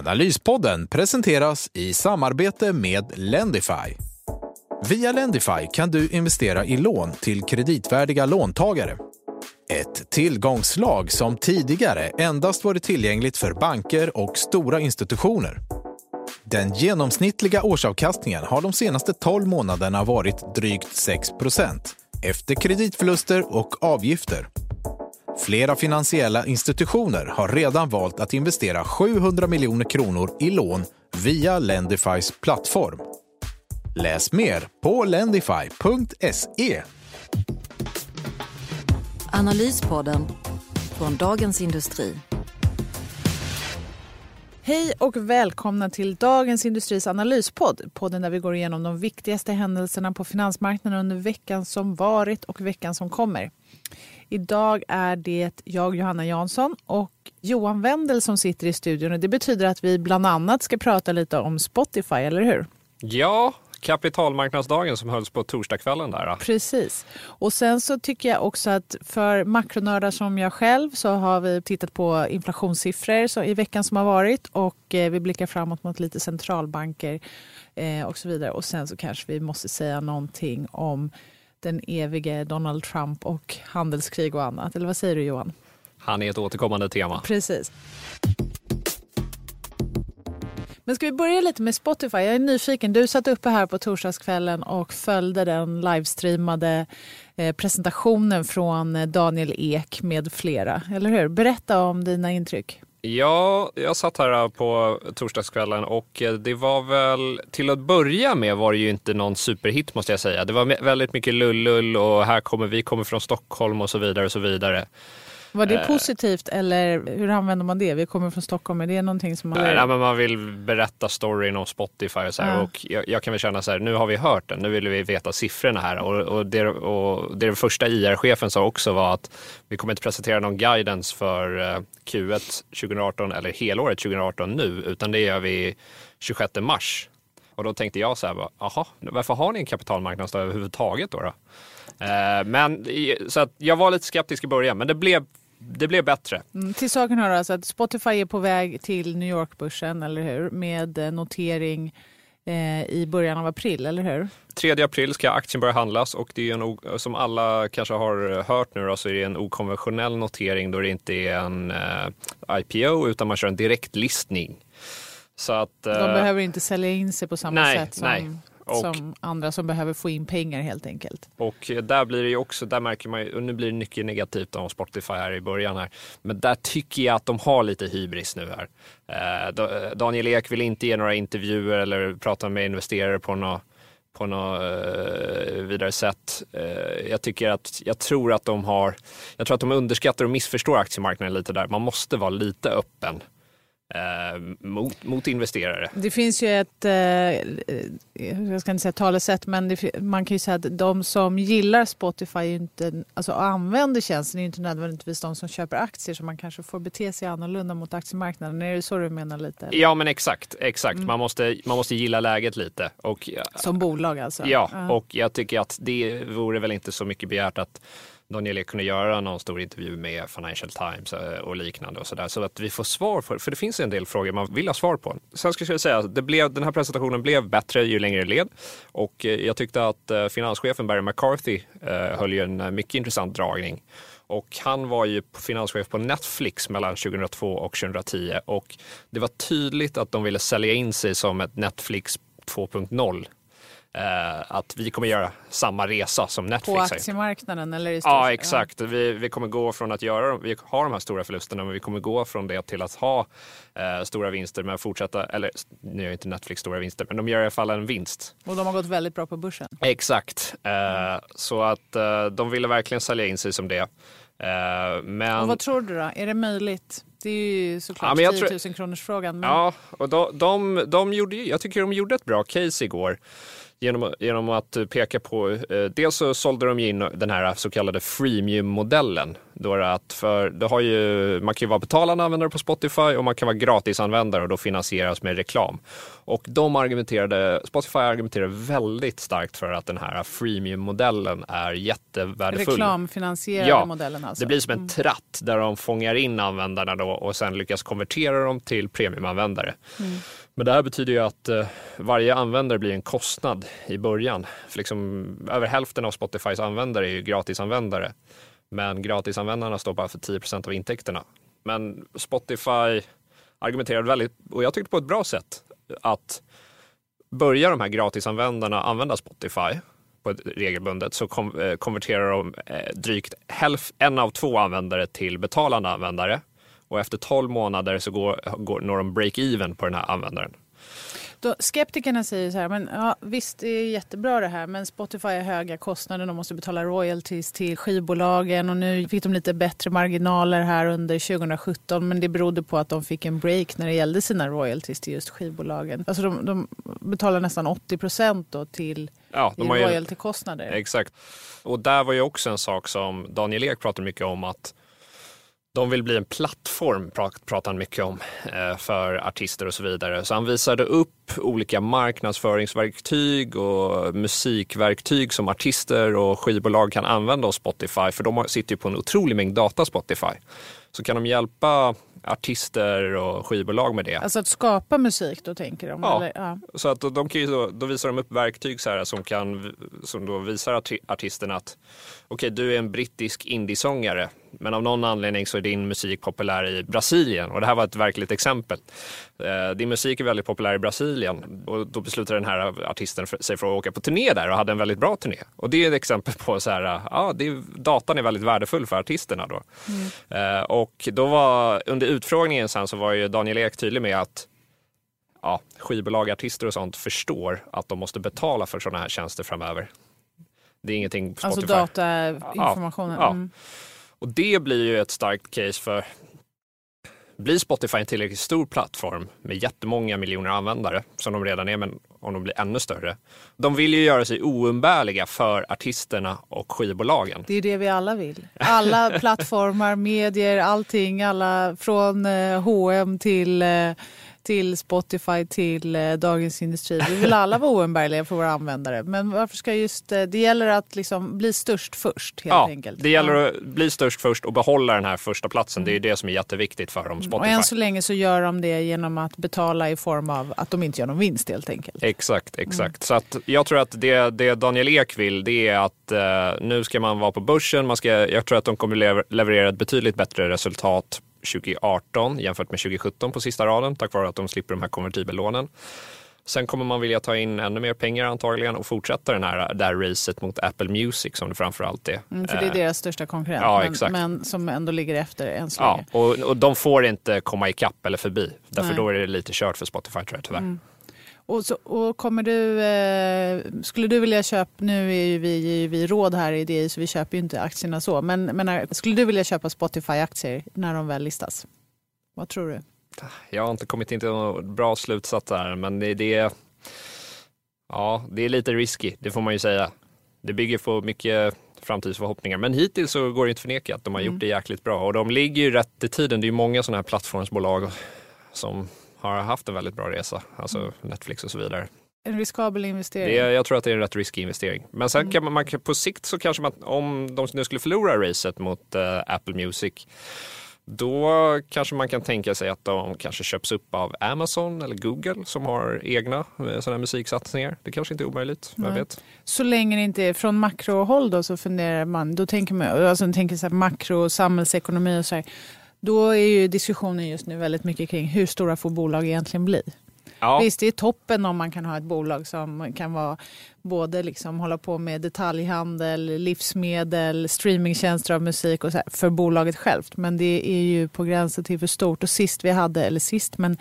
Analyspodden presenteras i samarbete med Lendify. Via Lendify kan du investera i lån till kreditvärdiga låntagare. Ett tillgångslag som tidigare endast varit tillgängligt för banker och stora institutioner. Den genomsnittliga årsavkastningen har de senaste 12 månaderna varit drygt 6% efter kreditförluster och avgifter. Flera finansiella institutioner har redan valt att investera 700 miljoner kronor i lån via Lendifys plattform. Läs mer på lendify.se. Analyspodden från Dagens Industri. Hej och välkomna till Dagens Industris analyspodd. Podden där vi går igenom de viktigaste händelserna på finansmarknaden under veckan som varit och veckan som kommer. Idag är det jag, Johanna Jansson och Johan Wendel som sitter i studion. Det betyder att vi bland annat ska prata lite om Spotify, eller hur? Ja, kapitalmarknadsdagen som hölls på torsdagskvällen där. Precis. Och sen så tycker jag också att för makronördar som jag själv så har vi tittat på inflationssiffror i veckan som har varit och eh, vi blickar framåt mot lite centralbanker eh, och så vidare. Och sen så kanske vi måste säga någonting om den evige Donald Trump och handelskrig och annat. Eller vad säger du Johan? Han är ett återkommande tema. Precis. Men ska vi börja lite med Spotify? Jag är nyfiken. Du satt uppe här på torsdagskvällen och följde den livestreamade eh, presentationen från Daniel Ek med flera. Eller hur? Berätta om dina intryck. Ja, jag satt här äh, på torsdagskvällen och äh, det var väl till att börja med var det ju inte någon superhit måste jag säga. Det var väldigt mycket lullull och här kommer vi kommer från Stockholm och så vidare och så vidare. Var det eh. positivt eller hur använder man det? Vi kommer från Stockholm, är det någonting som man... Nej, men man vill berätta storyn om Spotify och så här, ja. och jag, jag, kan väl känna så här, nu har vi hört den, nu vill vi veta siffrorna här och, och, det, och det den första IR-chefen sa också var att vi kommer inte presentera någon guidance för eh, Q1 2018 eller helåret 2018 nu, utan det gör vi 26 mars. Och då tänkte jag så här, jaha, varför har ni en kapitalmarknadsdag överhuvudtaget då? då? Eh, men så jag var lite skeptisk i början, men det blev det blev bättre. Mm, till saken hör alltså att Spotify är på väg till New York-börsen, eller hur? Med eh, notering eh, i början av april, eller hur? 3 april ska aktien börja handlas och det är en, som alla kanske har hört nu då, så är det en okonventionell notering då det inte är en eh, IPO utan man kör en direktlistning. Så att, De eh, behöver inte sälja in sig på samma nej, sätt som nej. Och, som andra som behöver få in pengar helt enkelt. Och där blir det ju också, där märker man ju, och nu blir det mycket negativt om Spotify här i början här. Men där tycker jag att de har lite hybris nu här. Eh, Daniel Ek vill inte ge några intervjuer eller prata med investerare på något på något eh, vidare sätt. Eh, jag tycker att, jag tror att de har, jag tror att de underskattar och missförstår aktiemarknaden lite där. Man måste vara lite öppen eh, mot, mot investerare. Det finns ju ett, eh, jag ska inte säga talesätt, men det, man kan ju säga att de som gillar Spotify inte, alltså använder tjänsten är inte nödvändigtvis de som köper aktier så man kanske får bete sig annorlunda mot aktiemarknaden. Är det så du menar lite? Eller? Ja men exakt, exakt. Mm. Man, måste, man måste gilla läget lite. Och, som bolag alltså? Ja, uh. och jag tycker att det vore väl inte så mycket begärt att Daniel Ek kunde göra någon stor intervju med Financial Times eh, och liknande och så där. Så att vi får svar för, för det finns en del frågor man vill ha svar på. Sen ska jag säga, att den här presentationen blev bättre ju längre led och eh, jag tyckte att eh, finanschefen Barry McCarthy höll ju en mycket intressant dragning. Och han var ju finanschef på Netflix mellan 2002 och 2010 och det var tydligt att de ville sälja in sig som ett Netflix 2.0 eh, att vi kommer göra samma resa som Netflix. På aktiemarknaden eller i stort? Ja, exakt. Vi, vi kommer gå från att göra, vi har de här stora förlusterna, men vi kommer gå från det till att ha eh, stora vinster, men fortsätta, eller nu gör inte Netflix stora vinster, men de gör i alla fall en vinst. Och de har gått väldigt bra på börsen. Exakt. Eh, så att eh, de ville verkligen sälja in sig som det. Eh, men... Och vad tror du då? Är det möjligt? Det är ju såklart Ja, men 10 jag 000 tror- kronors frågan. Men... Ja, och de, de, de gjorde, jag tycker de gjorde ett bra case igår. Genom, genom att peka på, eh, dels så sålde de in den här så kallade freemium-modellen. Då är det att för, det har ju, man kan ju vara betalande användare på Spotify och man kan vara gratisanvändare och då finansieras med reklam. Och de argumenterade, Spotify argumenterade väldigt starkt för att den här freemium-modellen är jättevärdefull. Reklamfinansierade Ja, modellen alltså. Det blir som en tratt där de fångar in användarna då och sen lyckas konvertera dem till premiumanvändare. Men det här betyder ju att eh, varje användare blir en kostnad i början. För liksom, över hälften av Spotifys användare är ju gratisanvändare. Men gratisanvändarna står bara för 10% av intäkterna. Men Spotify argumenterade väldigt, och jag tyckte på ett bra sätt, att börjar de här gratisanvändarna använda Spotify på ett regelbundet så kom, eh, konverterar de eh, drygt hälf, en av två användare till betalande användare. Och efter 12 månader så går, går, når de break-even på den här användaren. Då, skeptikerna säger så här, men ja, visst det är jättebra det här men Spotify har höga kostnader, de måste betala royalties till skivbolagen och nu fick de lite bättre marginaler här under 2017 men det berodde på att de fick en break när det gällde sina royalties till just skivbolagen. Alltså de, de betalar nästan 80 procent då till Ja, i de ju, royaltykostnader. exakt. Och där var ju också en sak som Daniel Ek pratade mycket om att de vill bli en plattform, prat- pratar han mycket om, eh, för artister och så vidare. Så han visade upp olika marknadsföringsverktyg och musikverktyg som artister och skivbolag kan använda hos Spotify. För de sitter ju på en otrolig mängd data, Spotify. Så kan de hjälpa artister och skivbolag med det. Alltså att skapa musik då tänker de? Ja. Eller, ja. Så att de kan då, då visar de upp verktyg så här som, kan, som då visar arti- artisten att okej, du är en brittisk indiesångare, men av någon anledning så är din musik populär i Brasilien. Och det här var ett verkligt exempel. Eh, din musik är väldigt populär i Brasilien och då beslutar den här artisten sig för att åka på turné där och hade en väldigt bra turné. Och det är ett exempel på så här, ja, det är, datan är väldigt värdefull för artisterna då. Eh, och då var, under utfrågningen sen så var ju Daniel Ek tydlig med att ja, skivbolag, artister och sånt förstår att de måste betala för sådana här tjänster framöver. Det är ingenting Spotify. Alltså datainformationen? Ja. Mm. Och det blir ju ett starkt case för blir Spotify en tillräckligt stor plattform med jättemånga miljoner användare, som de redan är, men om de blir ännu större. De vill ju göra sig oumbärliga för artisterna och skivbolagen. Det är det vi alla vill. Alla plattformar, medier, allting. Alla från H&M till, eh, till Spotify till eh, Dagens Industri. Vi vill alla vara oumbärliga för våra användare. Men varför ska just... Eh, det gäller att liksom bli störst först helt Ja, enkelt. det gäller att bli störst först och behålla den här första platsen. Det är ju det som är jätteviktigt för dem, Och Spotify. än så länge så gör de det genom att betala i form av att de inte gör någon vinst helt enkelt. Exakt, exakt. Så att jag tror att det, det Daniel Ek vill det är att eh, nu ska man vara på börsen. Man ska, jag tror att de kommer lever, leverera ett betydligt bättre resultat 2018 jämfört med 2017 på sista raden tack vare att de slipper de här konvertibellånen. Sen kommer man vilja ta in ännu mer pengar antagligen och fortsätta den här, det här racet mot Apple Music som det framförallt är. Mm, för det är Eh, deras största konkurrent. ja, men, men som ändå ligger efter än så Ja, länge. och, och de får inte komma ikapp eller förbi. Därför Nej. då är det lite kört för Spotify tror jag tyvärr. Och, så, och kommer du, eh, skulle du vilja köpa, nu är ju vi, är vi råd här i DI så vi köper ju inte aktierna så, men, men när- skulle du vilja köpa Spotify-aktier när de väl listas? Vad tror du? Jag har inte kommit in till någon bra slutsats där, men det, det, är, ja, det är lite risky, det får man ju säga. Det bygger på mycket framtidsförhoppningar, men hittills så går det inte att förneka att de har gjort det jäkligt bra och de ligger ju rätt i tiden. Det är ju många sådana här plattformsbolag som har haft en väldigt bra resa, alltså Netflix och så vidare. En riskabel investering? Det är, jag tror att det är en rätt risky investering. Men sen kan man, man på sikt så kanske man, om de nu skulle förlora racet mot eh, Apple Music, då kanske man kan tänka sig att de kanske köps upp av Amazon eller Google som har egna eh, sådana musiksatsningar. Det kanske inte är omöjligt, vem vet? Så länge det inte är från makrohåll då så funderar man, då tänker man, alltså tänker så här makro, samhällsekonomi och så här. Då är ju diskussionen just nu väldigt mycket kring hur stora får bolag egentligen bli? Ja, Visst, det är toppen om man kan ha ett bolag som kan vara både liksom hålla på med detaljhandel, livsmedel, streamingtjänster av musik och så här, för bolaget självt. Men det är ju på gränsen till för stort. Och sist vi hade, eller sist, men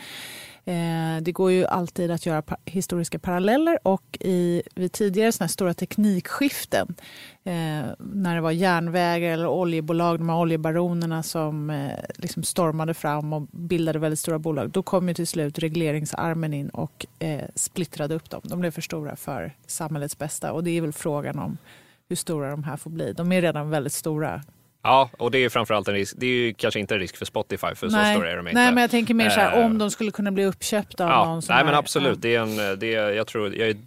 Eh, det går ju alltid att göra historiska paralleller och i, vid tidigare såna stora teknikskiften eh, när det var järnvägar eller oljebolag, de här oljebaronerna som eh, liksom stormade fram och bildade väldigt stora bolag. Då kom ju till slut regleringsarmen in och splittrade upp dem. De blev för stora för samhällets bästa och det är väl frågan om hur stora de här får bli. De är redan väldigt stora Ja, och det är framförallt en risk. Det är ju kanske inte en risk för Spotify, för nej, så stora är de inte. Nej, men jag tänker mer så här, om de skulle kunna bli uppköpta av ja, någon Nej, men är, absolut. Ja. Det är en, det är, jag, tror, jag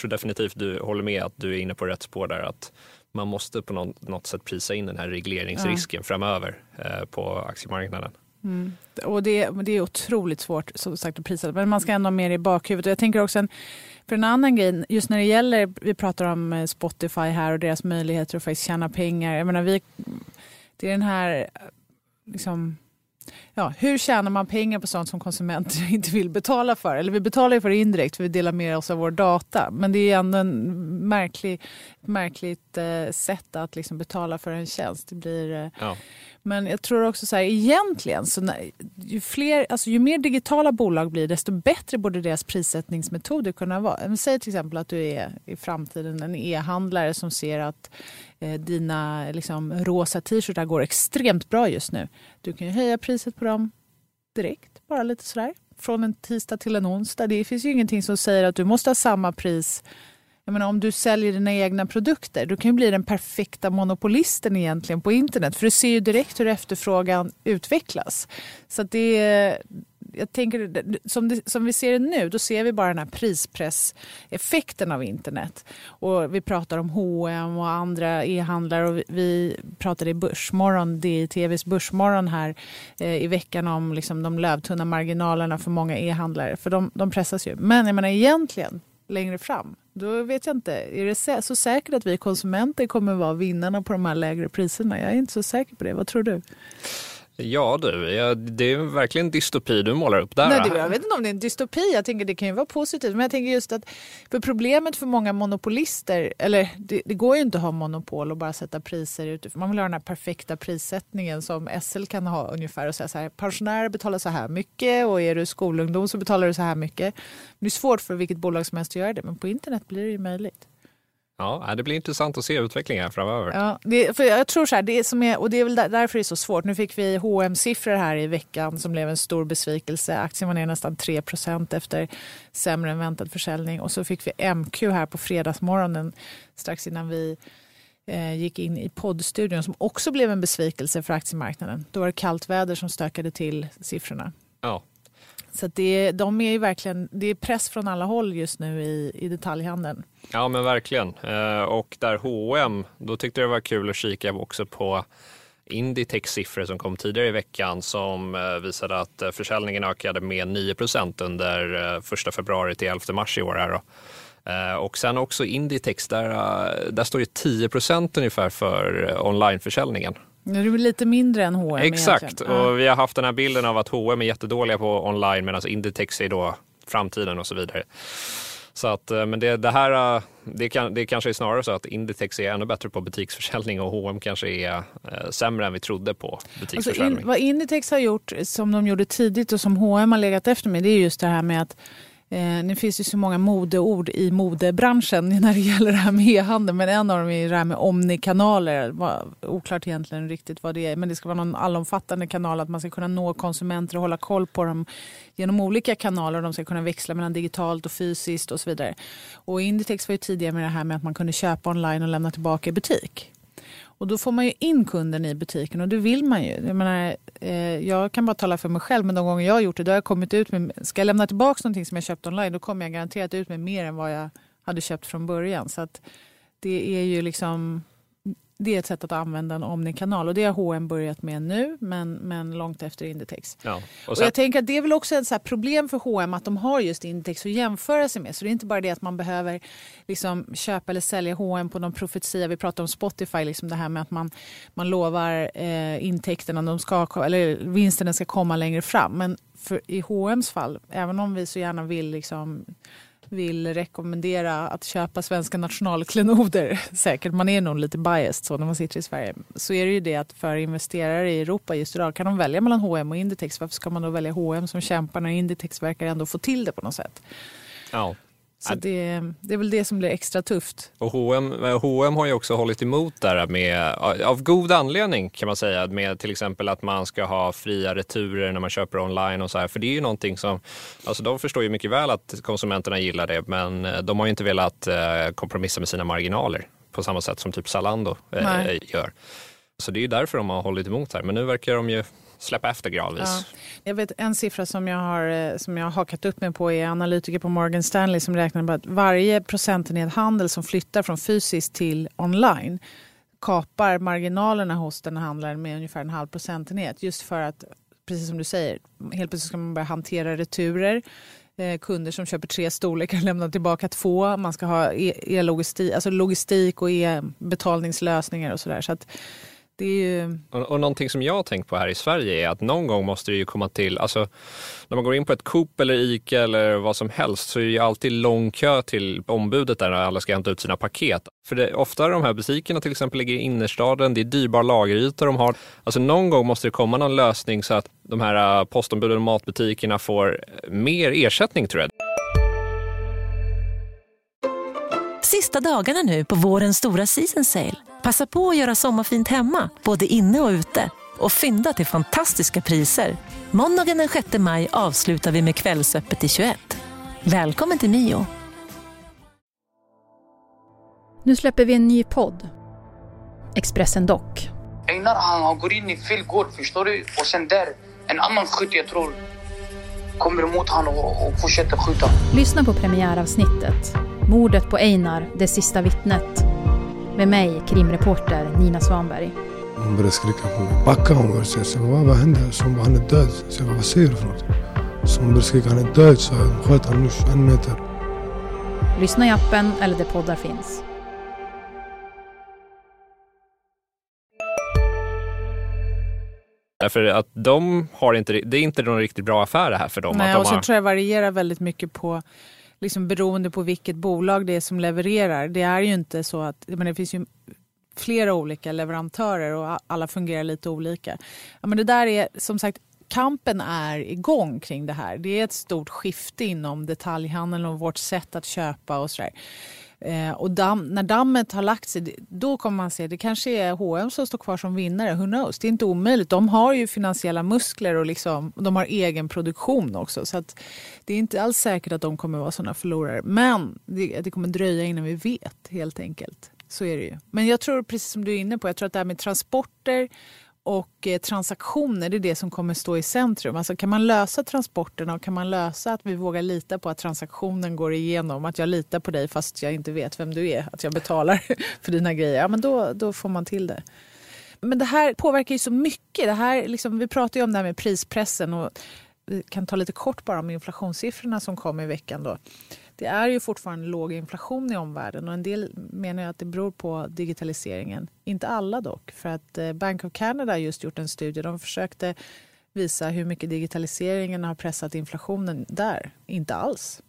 tror definitivt du håller med att du är inne på rätt spår där. Att man måste på något, något sätt prisa in den här regleringsrisken ja. framöver eh, på aktiemarknaden. Mm. Och det, det är otroligt svårt som sagt att prisa, men man ska ändå ha mer i bakhuvudet. Och jag tänker också en, för en annan grej, just när det gäller, vi pratar om eh, Spotify här och deras möjligheter att faktiskt tjäna pengar. Jag menar, vi, det är den här, eh, liksom, ja, hur tjänar man pengar på sånt som konsumenter inte vill betala för? Eller vi betalar ju för det indirekt för vi delar med oss av vår data. Men det är ändå en märklig, märkligt eh, sätt att liksom betala för en tjänst. Det blir, eh, ja. Men jag tror också så här, egentligen, så när, ju, fler, alltså ju mer digitala bolag blir desto bättre borde deras prissättningsmetoder kunna vara. Säg till exempel att du är i framtiden en e-handlare som ser att Eh, dina liksom, rosa t-shirtar går extremt bra just nu. Du kan ju höja priset på dem direkt, bara lite sådär. Från en tisdag till en onsdag. Det finns ju ingenting som säger att du måste ha samma pris jag menar, om du säljer dina egna produkter, du kan ju bli den perfekta monopolisten egentligen på internet. För du ser ju direkt hur efterfrågan utvecklas. Så det är, jag tänker, som, det, som vi ser det nu, då ser vi bara den här prispresseffekten av internet. Och vi pratar om H&M och andra e-handlare och vi, vi pratade i Börsmorgon, DTVs Börsmorgon här eh, i veckan om liksom, de lövtunna marginalerna för många e-handlare. För de, de pressas ju. Men jag menar egentligen, längre fram, då vet jag inte. Är det så säkert att vi konsumenter kommer vara vinnarna på de här lägre priserna? Jag är inte så säker på det. Vad tror du? Ja du, ja, det är verkligen dystopi du målar upp där. Nej, det, jag vet inte om det är en dystopi. Jag tänker det kan ju vara positivt. Men jag tänker just att för problemet för många monopolister, eller det, det går ju inte att ha monopol och bara sätta priser utifrån. Man vill ha den här perfekta prissättningen som SL kan ha ungefär och säga så här, pensionärer betalar så här mycket och är du skolungdom så betalar du så här mycket. Det är svårt för vilket bolag som helst att göra det, men på internet blir det ju möjligt. Ja, det blir intressant att se utvecklingen framöver. Ja, det, för jag tror så här, det som är, och det är väl därför det är så svårt. Nu fick vi hm siffror här i veckan som blev en stor besvikelse. Aktien var ner nästan 3% efter sämre än väntad försäljning. Och så fick vi MQ här på fredagsmorgonen strax innan vi eh, gick in i poddstudion som också blev en besvikelse för aktiemarknaden. Då var det kallt väder som stökade till siffrorna. Ja. Så det, de är ju verkligen, det är press från alla håll just nu i, i detaljhandeln. Ja men verkligen. Eh, och där H&M, då tyckte jag det var kul att kika också på Inditex siffror som kom tidigare i veckan som eh, visade att eh, försäljningen ökade med 9% under 1 februari till 11 mars i år. Här då. Och sen också Inditex, där, där står ju 10% ungefär för onlineförsäljningen. Det är lite mindre än H&M Exakt, egentligen. och vi har haft den här bilden av att H&M är jättedåliga på online medan Inditex är då framtiden och så vidare. Så att, eh, men det, det här, eh, det, kan, det kanske är snarare så att Inditex är ännu bättre på butiksförsäljning och H&M kanske är eh, sämre än vi trodde på butiksförsäljning. Alltså in, vad Inditex har gjort som de gjorde tidigt och som H&M har legat efter med det är just det här med att Eh, det finns ju så många modeord i modebranschen när det gäller det här med e-handel. Men en av dem är det här med omnikanaler. Oklart egentligen riktigt vad det är. Men det ska vara någon allomfattande kanal. Att man ska kunna nå konsumenter och hålla koll på dem genom olika kanaler. De ska kunna växla mellan digitalt och fysiskt och så vidare. Och Inditex var ju tidigare med det här med att man kunde köpa online och lämna tillbaka i butik. Och då får man ju in kunden i butiken och det vill man ju. Jag, menar, eh, jag kan bara tala för mig själv men de gånger jag har gjort det då har jag kommit ut med, ska jag lämna tillbaka någonting som jag köpt online då kommer jag garanterat ut med mer än vad jag hade köpt från början. Så att det är ju liksom det är ett sätt att använda en omnikanal och det har H&M börjat med nu men, men långt efter Inditex. Ja, och, och jag tänker att det är väl också ett så problem för H&M att de har just Inditex att jämföra sig med. Så det är inte bara det att man behöver liksom köpa eller sälja H&M på någon profetia. Vi pratar om Spotify, liksom det här med att man, man lovar eh, intäkterna, de ska, eller vinsterna ska komma längre fram. Men för, i H&M's fall, även om vi så gärna vill liksom vill rekommendera att köpa svenska nationalklenoder, säkert, man är nog lite biased så när man sitter i Sverige, så är det ju det att för investerare i Europa just idag kan de välja mellan H&M och Inditex. Varför ska man då välja H&M som kämpar när Inditex verkar ändå få till det på något sätt? Ja. Så det, det är väl det som blir extra tufft. Och H&M, H&M har ju också hållit emot där med, av god anledning kan man säga, med till exempel att man ska ha fria returer när man köper online och så här. För det är ju någonting som, alltså de förstår ju mycket väl att konsumenterna gillar det, men eh, de har ju inte velat eh, kompromissa med sina marginaler på samma sätt som typ Zalando eh, gör. Så det är ju därför de har hållit emot här. Men nu verkar de ju släppa efter gradvis. Ja. Jag vet en siffra som jag, har, eh, som jag har hakat upp mig på är analytiker på Morgan Stanley som räknar på att varje procentenhet handel som flyttar från fysiskt till online kapar marginalerna hos den handlaren med ungefär en halv procentenhet. Just för att, precis som du säger, helt plötsligt ska man börja hantera returer. Eh, kunder som köper tre storlekar lämnar tillbaka två. Man ska ha e-logistik, e, e- alltså logistik och e-betalningslösningar och sådär. Så att det är ju... och, och någonting som jag har tänkt på här i Sverige är att någon gång måste det ju komma till, alltså när man går in på ett Coop eller Ica eller vad som helst så är det ju alltid lång kö till ombudet där när alla ska hämta ut sina paket. För det, ofta de här butikerna till exempel ligger i innerstaden, det är dyrbar lageryta de har. Alltså någon gång måste det komma någon lösning så att de här eh, postombuden och matbutikerna får eh, mer ersättning tror jag. Sista dagarna nu på vårens stora season sale. Passa på att göra sommarfint hemma, både inne och ute. Och fynda till fantastiska priser. Måndagen den 6 maj avslutar vi med Kvällsöppet i 21. Välkommen till Mio. Nu släpper vi en ny podd. Expressen Dock. Einar han går in i fel gård, förstår du? Och sen där, en annan skytt jag tror kommer emot honom och, och fortsätter skjuta. Lyssna på premiäravsnittet. Mordet på Einar, det sista vittnet. Med mig, krimreporter Nina Svanberg. Hon började skrika på mig. Backa hon började säga. Så vad, vad hände? Så hon bara, han är död. Så jag bara, vad säger du för något? Så hon började skrika, han är död. Så jag sköt han nu en meter. Lyssna i appen eller där poddar finns. Därför att de har inte, det är inte någon riktigt bra affär det här för dem. Nej, att de och så har... tror jag varierar väldigt mycket på liksom beroende på vilket bolag det är som levererar. Det är ju inte så att, men det finns ju flera olika leverantörer och alla fungerar lite olika. Ja, men det där är som sagt kampen är igång kring det här. Det är ett stort skifte inom detaljhandeln och vårt sätt att köpa och sådär. Eh, och damm, när dammet har lagt sig, då kommer man se det kanske är H&M som står kvar som vinnare. Who knows? Det är inte omöjligt. De har ju finansiella muskler och liksom, de har egen produktion också. Så att det är inte alls säkert att de kommer vara sådana förlorare. Men det, det kommer dröja innan vi vet helt enkelt. Så är det ju. Men jag tror, precis som du är inne på, jag tror att det här med transporter och eh, transaktioner det är det som kommer stå i centrum. Alltså kan man lösa transporterna och kan man lösa att vi vågar lita på att transaktionen går igenom, att jag litar på dig fast jag inte vet vem du är, att jag betalar för dina grejer, ja men då, då får man till det. Men det här påverkar ju så mycket. Det här, liksom, vi pratar ju om det här med prispressen och vi kan ta lite kort bara om inflationssiffrorna som kom i veckan. Då. Det är ju fortfarande låg inflation i omvärlden och en del menar att det beror på digitaliseringen. Inte alla dock, för att eh, Bank of Canada har just gjort en studie. De försökte visa hur mycket digitaliseringen har pressat inflationen där. Inte alls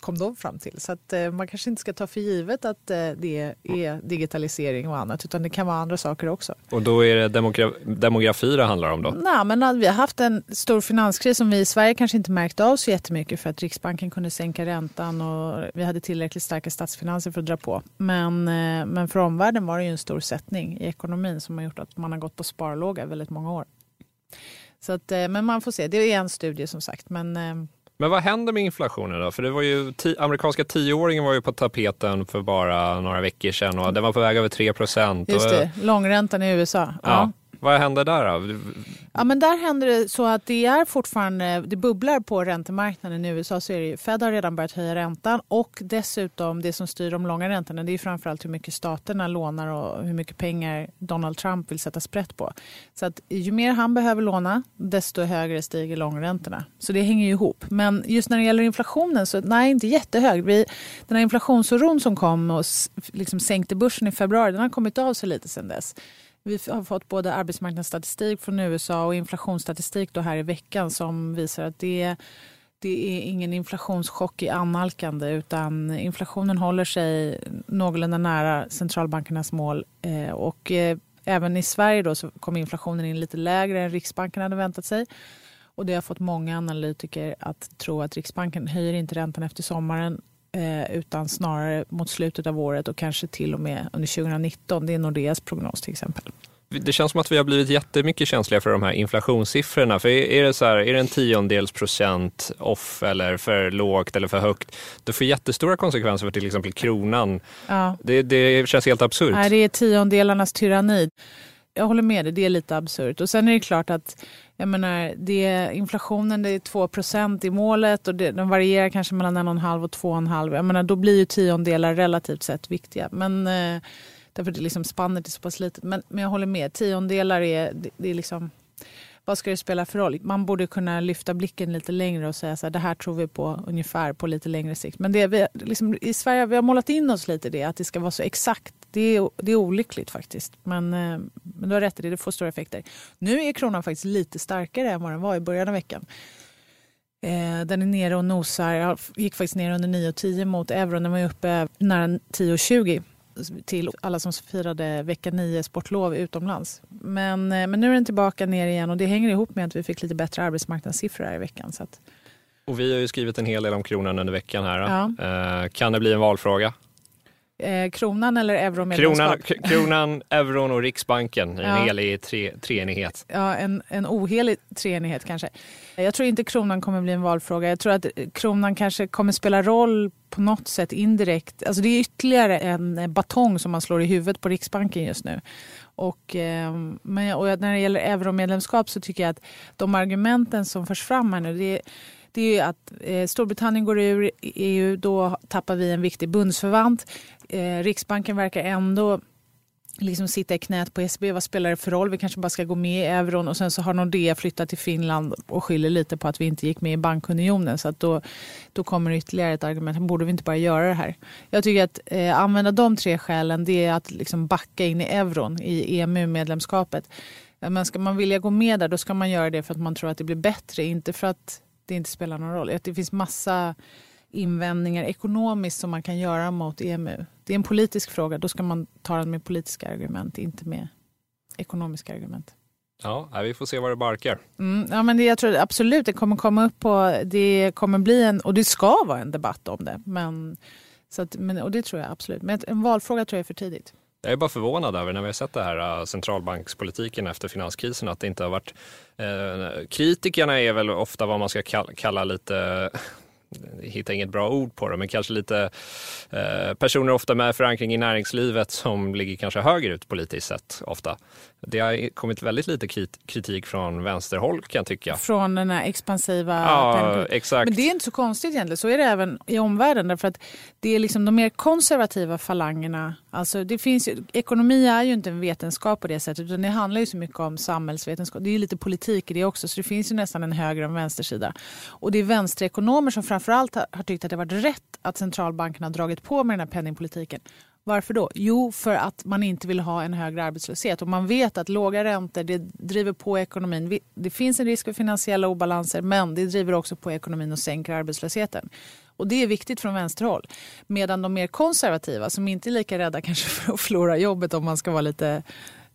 kom de fram till. Så att, eh, man kanske inte ska ta för givet att eh, det är digitalisering och annat utan det kan vara andra saker också. Och då är det demogra demografi det handlar om då? Nej, men vi har haft en stor finanskris som vi i Sverige kanske inte märkte av så jättemycket för att Riksbanken kunde sänka räntan och vi hade tillräckligt starka statsfinanser för att dra på. Men, eh, men för omvärlden var det ju en stor sättning i ekonomin som har gjort att man har gått på sparlåga väldigt många år. Så att, eh, men man får se, det är en studie som sagt. Men, eh, men vad händer med inflationen då? För det var ju, amerikanska tioåringen var ju på tapeten för bara några veckor sedan och den var på väg över 3 procent. Just det, långräntan i USA. Ja. ja. Vad händer där då? Ja, men där händer det så att det är fortfarande, det bubblar på räntemarknaden i USA. Så är det, Fed har redan börjat höja räntan och dessutom det som styr de långa räntorna det är framförallt hur mycket staterna lånar och hur mycket pengar Donald Trump vill sätta sprätt på. Så att ju mer han behöver låna desto högre stiger långräntorna. Så det hänger ju ihop. Men just när det gäller inflationen så nej, inte jättehög. Vi, den här inflationsoron som kom och liksom sänkte börsen i februari den har kommit av sig lite sedan dess. Vi har fått både arbetsmarknadsstatistik från USA och inflationsstatistik då här i veckan som visar att det det är ingen inflationschock i annalkande utan inflationen håller sig någorlunda nära centralbankernas mål. Eh, och eh, även i Sverige då så kom inflationen in lite lägre än Riksbanken hade väntat sig. Och det har fått många analytiker att tro att Riksbanken höjer inte räntan efter sommaren eh, utan snarare mot slutet av året och kanske till och med under 2019. Det är Nordeas prognos till exempel. Det känns som att vi har blivit jättemycket känsliga för de här inflationssiffrorna. För är det så här, är det en tiondels procent off eller för lågt eller för högt, det får jättestora konsekvenser för till exempel kronan. Ja. Det, det känns helt absurt. Nej, det är tiondelarnas tyranni. Jag håller med dig, det är lite absurt. Och sen är det klart att jag menar, det, inflationen det är 2% i målet och det, den varierar kanske mellan 1,5 och 2,5. Jag menar, då blir ju tiondelar relativt sett viktiga. Men eh, Därför att liksom spannet är så pass litet. Men, men jag håller med, tiondelar är, det, det är liksom vad ska det spela för roll? Man borde kunna lyfta blicken lite längre och säga så här, det här tror vi på ungefär på lite längre sikt. Men det, vi, liksom, i Sverige vi har målat in oss lite det, att det ska vara så exakt. Det är, det är olyckligt faktiskt. Men, eh, men du har rätt i det, det får stora effekter. Nu är kronan faktiskt lite starkare än vad den var i början av veckan. Eh, den är nere och nosar, gick faktiskt ner under 9,10 mot euron. Den var uppe nära 10,20 till alla som firade vecka 9 sportlov utomlands. Men, eh, men nu är den tillbaka ner igen och det hänger ihop med att vi fick lite bättre arbetsmarknadssiffror här i veckan. Så att... Och vi har ju skrivit en hel del om kronan under veckan här. Ja. Eh, kan det bli en valfråga? Eh, kronan eller euromedlemskap? Kronan, kronan, euron och Riksbanken i en ja. helig tre, treenighet. Ja, en, en ohelig treenighet kanske. Jag tror inte kronan kommer bli en valfråga. Jag tror att kronan kanske kommer spela roll på något sätt indirekt. Alltså det är ytterligare en batong som man slår i huvudet på Riksbanken just nu. Och, eh, men, och när det gäller euromedlemskap så tycker jag att de argumenten som förs fram här nu, det är, det är att eh, Storbritannien går ur EU, då tappar vi en viktig bundsförvant. Eh, Riksbanken verkar ändå liksom sitta i knät på ECB. Vad spelar det för roll? Vi kanske bara ska gå med i euron och sen så har Nordea flyttat till Finland och skyller lite på att vi inte gick med i bankunionen. Så att då, då kommer ytterligare ett argument. Borde vi inte bara göra det här? Jag tycker att eh, använda de tre skälen det är att liksom backa in i euron, i EMU-medlemskapet. Men ska man vilja gå med där då ska man göra det för att man tror att det blir bättre, inte för att det inte spelar någon roll. Det finns massa invändningar ekonomiskt som man kan göra mot EMU. Det är en politisk fråga, då ska man ta den med politiska argument, inte med ekonomiska argument. Ja, vi får se var det barkar. Mm, ja, men det, jag tror absolut det kommer komma upp på, det kommer bli en, och det ska vara en debatt om det. Men, så att, men, och det tror jag absolut. Men en valfråga tror jag är för tidigt. Jag är bara förvånad över när vi har sett det här äh, centralbankspolitiken efter finanskrisen att det inte har varit... Eh, kritikerna är väl ofta vad man ska kalla, lite hittar inget bra ord på det, men kanske lite eh, personer ofta med förankring i näringslivet som ligger kanske högre ut politiskt sett ofta. Det har kommit väldigt lite kritik från vänsterhåll kan jag tycka. Från den här expansiva... Ja, exakt. Men det är inte så konstigt egentligen. Så är det även i omvärlden. Därför att det är liksom de mer konservativa falangerna. Alltså det finns ekonomi är ju inte en vetenskap på det sättet. Utan det handlar ju så mycket om samhällsvetenskap. Det är ju lite politik i det också. Så det finns ju nästan en höger och en vänstersida. Och det är vänsterekonomer som framförallt har, har tyckt att det varit rätt att centralbankerna har dragit på med den här penningpolitiken. Varför då? Jo, för att man inte vill ha en högre arbetslöshet. Och man vet att låga räntor det driver på ekonomin. Det finns en risk för finansiella obalanser men det driver också på ekonomin och sänker arbetslösheten. Och Det är viktigt från vänsterhåll. Medan de mer konservativa, som inte är lika rädda kanske för att förlora jobbet om man ska vara lite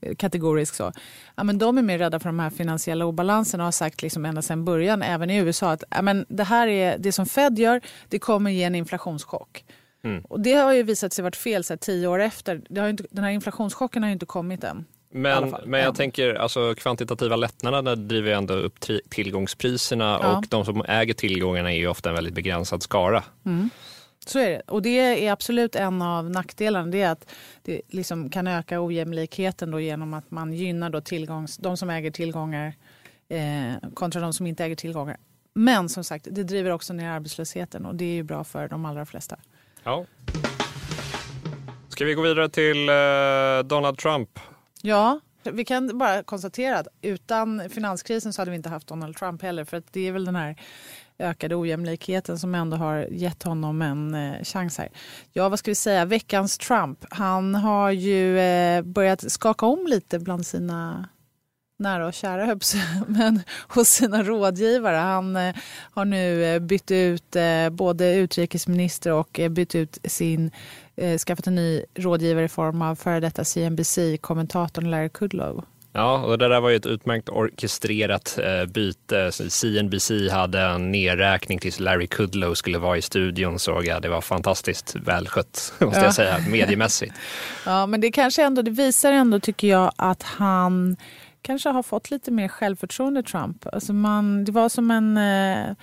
eh, kategorisk så. Ja, men de är mer rädda för de här finansiella obalanserna och har sagt liksom ända sedan början, även i USA, att ja, men det här är det som Fed gör, det kommer ge en inflationschock. Mm. Och det har ju visat sig vara fel så här, tio år efter. Det har inte, den här inflationschocken har ju inte kommit än. Men, men jag tänker, alltså kvantitativa lättnader driver ju ändå upp tillgångspriserna ja. och de som äger tillgångarna är ju ofta en väldigt begränsad skara. Mm. Så är det. Och det är absolut en av nackdelarna. Det är att det liksom kan öka ojämlikheten då genom att man gynnar då tillgångs, de som äger tillgångar eh, kontra de som inte äger tillgångar. Men som sagt, det driver också ner arbetslösheten och det är ju bra för de allra flesta. Ja. Ska vi gå vidare till eh, Donald Trump? Ja, vi kan bara konstatera att utan finanskrisen så hade vi inte haft Donald Trump heller. För att det är väl den här ökade ojämlikheten som ändå har gett honom en eh, chans här. Ja, vad ska vi säga? Veckans Trump. Han har ju eh, börjat skaka om lite bland sina nära och kära höll men hos sina rådgivare. Han eh, har nu eh, bytt ut eh, både utrikesminister och bytt ut sin, skaffat en ny rådgivare i form av före detta CNBC-kommentatorn Larry Kudlow. Ja, och det där var ju ett utmärkt orkestrerat byte. CNBC hade en nedräkning tills Larry Kudlow skulle vara i studion såg jag. Det var fantastiskt välskött, måste Ja. jag säga, mediemässigt. Ja, men det kanske ändå, det visar ändå tycker jag att han kanske har fått lite mer självförtroende Trump. Alltså man, det var som en eh,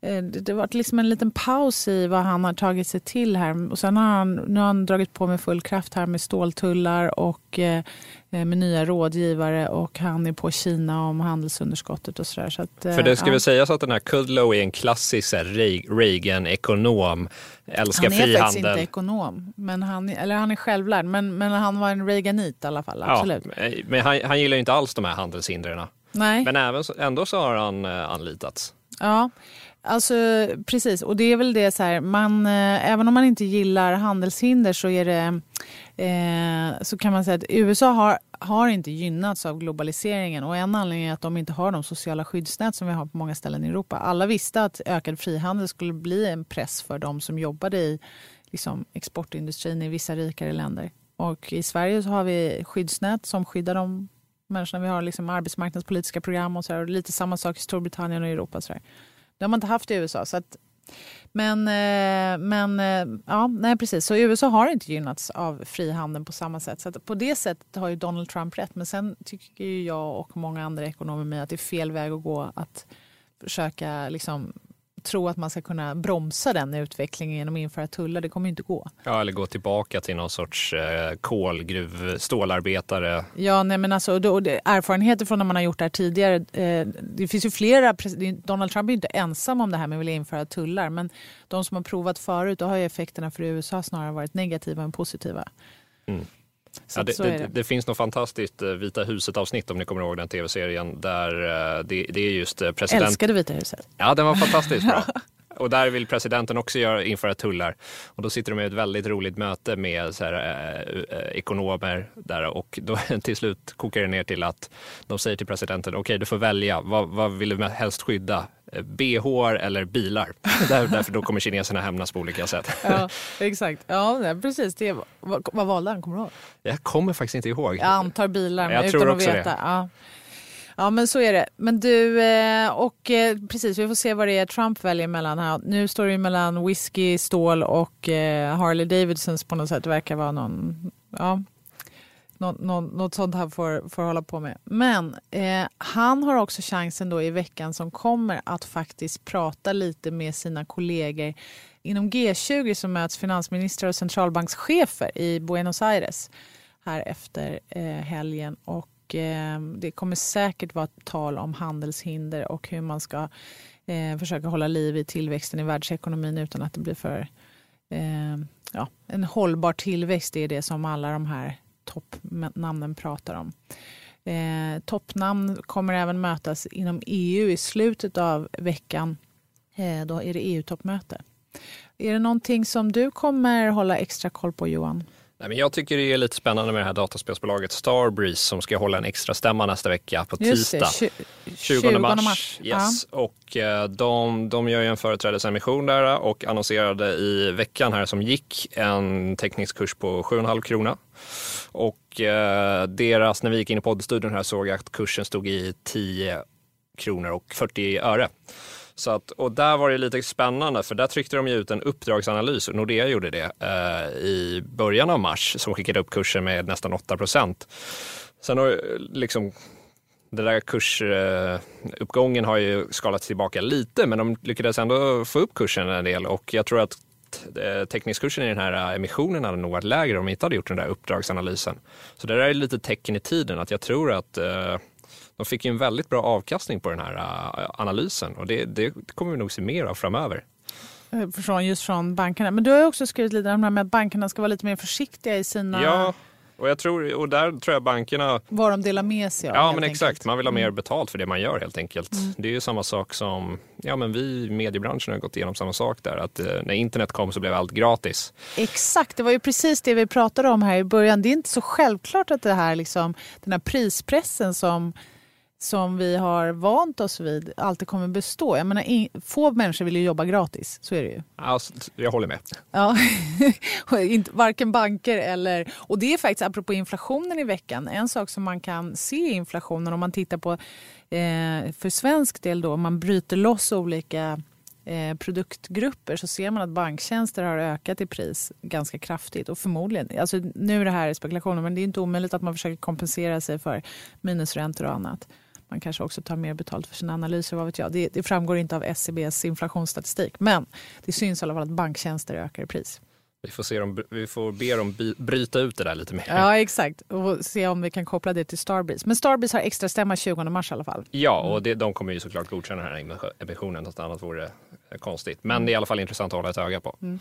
det det var liksom en liten paus i vad han har tagit sig till här. Och sen har han, nu har han dragit på med full kraft här med ståltullar och eh, med nya rådgivare och han är på Kina om handelsunderskottet och sådär. Så att, eh, För det ska ja. väl sägas att den här Kudlow är en klassisk Reagan-ekonom, älskar Han är faktiskt frihandel. inte ekonom, men han, eller han är självlärd, men, men han var en Reaganit i alla fall. Absolut. Ja, men han, han gillar ju inte alls de här handelshindren. Nej. Men även, ändå så har han eh, anlitats. Ja, alltså precis. Och det är väl det så här, man, eh, även om man inte gillar handelshinder så är det eh, så kan man säga att USA har, har inte gynnats av globaliseringen och en anledning är att de inte har de sociala skyddsnät som vi har på många ställen i Europa. Alla visste att ökad frihandel skulle bli en press för de som jobbade i liksom, exportindustrin i vissa rikare länder. Och i Sverige så har vi skyddsnät som skyddar de människorna. Vi har liksom arbetsmarknadspolitiska program och så här, och lite samma sak i Storbritannien och Europa. Så här. Det har man inte haft i USA. Så att, men eh, men eh, ja, nej, precis. Så USA har inte gynnats av frihandeln på samma sätt. Så att på det sättet har ju Donald Trump rätt. Men sen tycker ju jag och många andra ekonomer med att det är fel väg att gå att försöka liksom, tro att man ska kunna bromsa den utvecklingen genom att införa tullar. Det kommer ju inte gå. Ja, eller gå tillbaka till någon sorts eh, kolgruv, stålarbetare. Ja, nej, men alltså, och det, erfarenheter från när man har gjort det här tidigare. Eh, det finns ju flera, Donald Trump är ju inte ensam om det här med att vilja införa tullar. Men de som har provat förut, då har effekterna för USA snarare varit negativa än positiva. Mm. Ja, det, det, det. det finns något fantastiskt eh, Vita huset-avsnitt om ni kommer ihåg den tv-serien där eh, det, det är just eh, president... Älskade Vita huset. Ja, den var fantastiskt bra. Och där vill presidenten också göra, införa tullar. Och då sitter de i ett väldigt roligt möte med så här, eh, eh, ekonomer där och då till slut kokar det ner till att de säger till presidenten, okej du får välja, vad, vad vill du helst skydda? BH eller bilar? Där, därför då kommer kineserna hämnas på olika sätt. Ja, exakt. Ja, precis. Det, vad, vad valde han? Kommer du ihåg? Jag kommer faktiskt inte ihåg. Jag antar bilar, Jag utan att också det. veta. Ja. ja, men så är det. Men du, eh, och eh, precis, vi får se vad det är Trump väljer mellan här. Nu står det mellan whisky, stål och eh, Harley Davidsons på något sätt. Det verkar vara någon, ja, något, något, något sånt han får, får hålla på med. Men eh, han har också chansen då i veckan som kommer att faktiskt prata lite med sina kollegor inom G20 som möts finansministrar och centralbankschefer i Buenos Aires här efter eh, helgen. Och eh, det kommer säkert vara tal om handelshinder och hur man ska eh, försöka hålla liv i tillväxten i världsekonomin utan att det blir för eh, ja, en hållbar tillväxt. Är det som alla de här toppnamnen pratar om. Eh, toppnamn kommer även mötas inom EU i slutet av veckan. Eh, då är det EU-toppmöte. Är det någonting som du kommer hålla extra koll på Johan? Nej, men jag tycker det är lite spännande med det här dataspelsbolaget Starbreeze som ska hålla en extra stämma nästa vecka på det, tisdag. tju- 20 mars. Yes. Och eh, de, de gör ju en företrädesemission där och annonserade i veckan här som gick en teknisk kurs på 7,5 krona. Och eh, deras, när vi gick in i poddstudion här såg jag att kursen stod i 10 kronor och 40 öre. Så att, och där var det lite spännande för där tryckte de ju ut en uppdragsanalys, och Nordea gjorde det eh, i början av mars som skickade upp kursen med nästan 8 procent. Sen har liksom den där kursuppgången eh, har ju skalats tillbaka lite men de lyckades ändå få upp kursen en del och jag tror att eh, teckningskursen i den här eh, emissionen hade nog varit lägre om de inte hade gjort den där uppdragsanalysen. Så det där är lite tecken i tiden att jag tror att eh, de fick ju en väldigt bra avkastning på den här eh, analysen och det, det kommer vi nog se mer av framöver. Eh, Från, just från bankerna. Men du har också skrivit lite om det här med att bankerna ska vara lite mer försiktiga i sina, Ja, och, jag tror, och där tror jag bankerna vad de delar med sig av. Ja, men enkelt. Mm. exakt. Man vill ha mer betalt för det man gör helt enkelt. Det är ju samma sak som, ja men vi i mediebranschen har gått igenom samma sak där. Att eh, när internet kom så blev allt gratis. Exakt, det var ju precis det vi pratade om här i början. Det är inte så självklart att det här, liksom, den här prispressen som som vi har vant oss vid alltid kommer bestå. Jag menar, få människor vill ju jobba gratis, så är det ju. Alltså, jag håller med. Ja, varken banker eller... Och det är faktiskt, apropå inflationen i veckan, en sak som man kan se i inflationen om man tittar på, eh, för svensk del då, om man bryter loss olika eh, produktgrupper så ser man att banktjänster har ökat i pris ganska kraftigt. Och förmodligen, alltså nu är det här spekulationer, men det är inte omöjligt att man försöker kompensera sig för minusräntor och annat. Man kanske också tar mer betalt för sina analyser, vad vet jag. Det, det framgår inte av SCBs inflationsstatistik. Men det syns i alla fall att banktjänster ökar i pris. Vi får, se om, vi får be dem bryta ut det där lite mer. Ja, exakt. Och se om vi kan koppla det till Starbreeze. Men Starbreeze har extra stämma 20 mars i alla fall. Ja, och det, de kommer ju såklart godkänna den här emissionen. Något annat vore Eh, konstigt. Men det är i alla fall intressant att hålla ett öga på. Mm.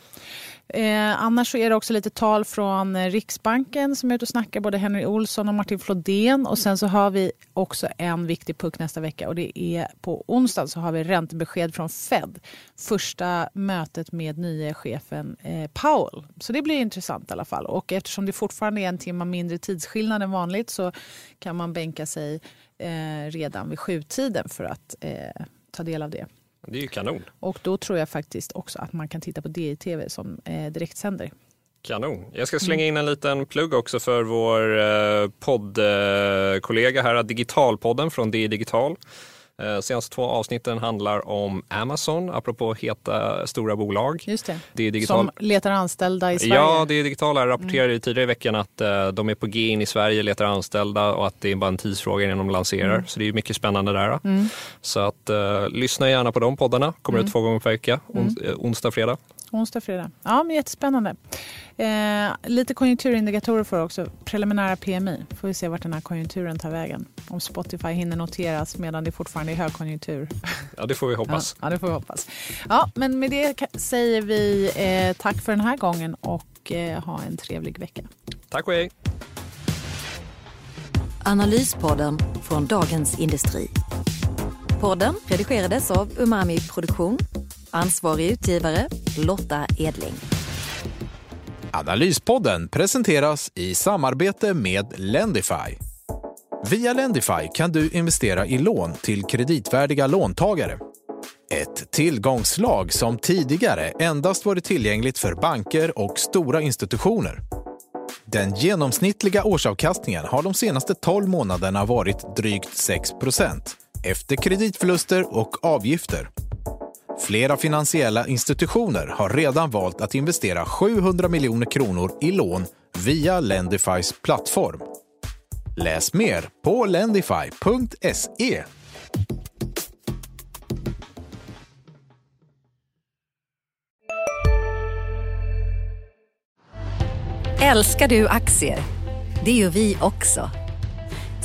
Eh, annars så är det också lite tal från eh, Riksbanken som är ute och snackar, både Henry Olsson och Martin Flodén. Och sen så har vi också en viktig puck nästa vecka och det är på onsdag så har vi räntebesked från Fed. Första mötet med nya chefen eh, Powell. Så det blir intressant i alla fall. Och eftersom det fortfarande är en timme mindre tidsskillnad än vanligt så kan man bänka sig eh, redan vid sjutiden för att eh, ta del av det. Det är ju kanon. Och då tror jag faktiskt också att man kan titta på DI-TV som eh, direktsänder. Kanon. Jag ska slänga in en liten plugg också för vår eh, poddkollega här, Digitalpodden från DI Digital. Eh, senaste två avsnitten handlar om Amazon, apropå heta stora bolag. Just det. det är digital... Som letar anställda i Sverige. Ja, det är digitala rapporterade mm. tidigare i veckan att uh, de är på G in i Sverige, letar anställda och att det är bara en tidsfråga innan de lanserar. Mm. Så det är mycket spännande där. Mm. Så att uh, lyssna gärna på de poddarna. Kommer ut mm. två gånger per vecka, on mm. onsdag, fredag. Onsdag, fredag. Ja, men jättespännande. Eh, lite konjunkturindikatorer får också. Preliminära PMI. Får vi se vart den här konjunkturen tar vägen. Om Spotify hinner noteras medan det fortfarande är högkonjunktur. Ja, det får vi hoppas. Ja, det får vi hoppas. Ja, men med det säger vi eh, tack för den här gången och eh, ha en trevlig vecka. Tack och hej. Analyspodden från Dagens Industri. Podden redigerades av Umami Produktion Ansvarig utgivare Lotta Edling. Analyspodden presenteras i samarbete med Lendify. Via Lendify kan du investera i lån till kreditvärdiga låntagare. Ett tillgångslag som tidigare endast varit tillgängligt för banker och stora institutioner. Den genomsnittliga årsavkastningen har de senaste 12 månaderna varit drygt 6% efter kreditförluster och avgifter. Flera finansiella institutioner har redan valt att investera 700 miljoner kronor i lån via Lendifys plattform. Läs mer på lendify.se. Älskar du aktier? Det gör vi också.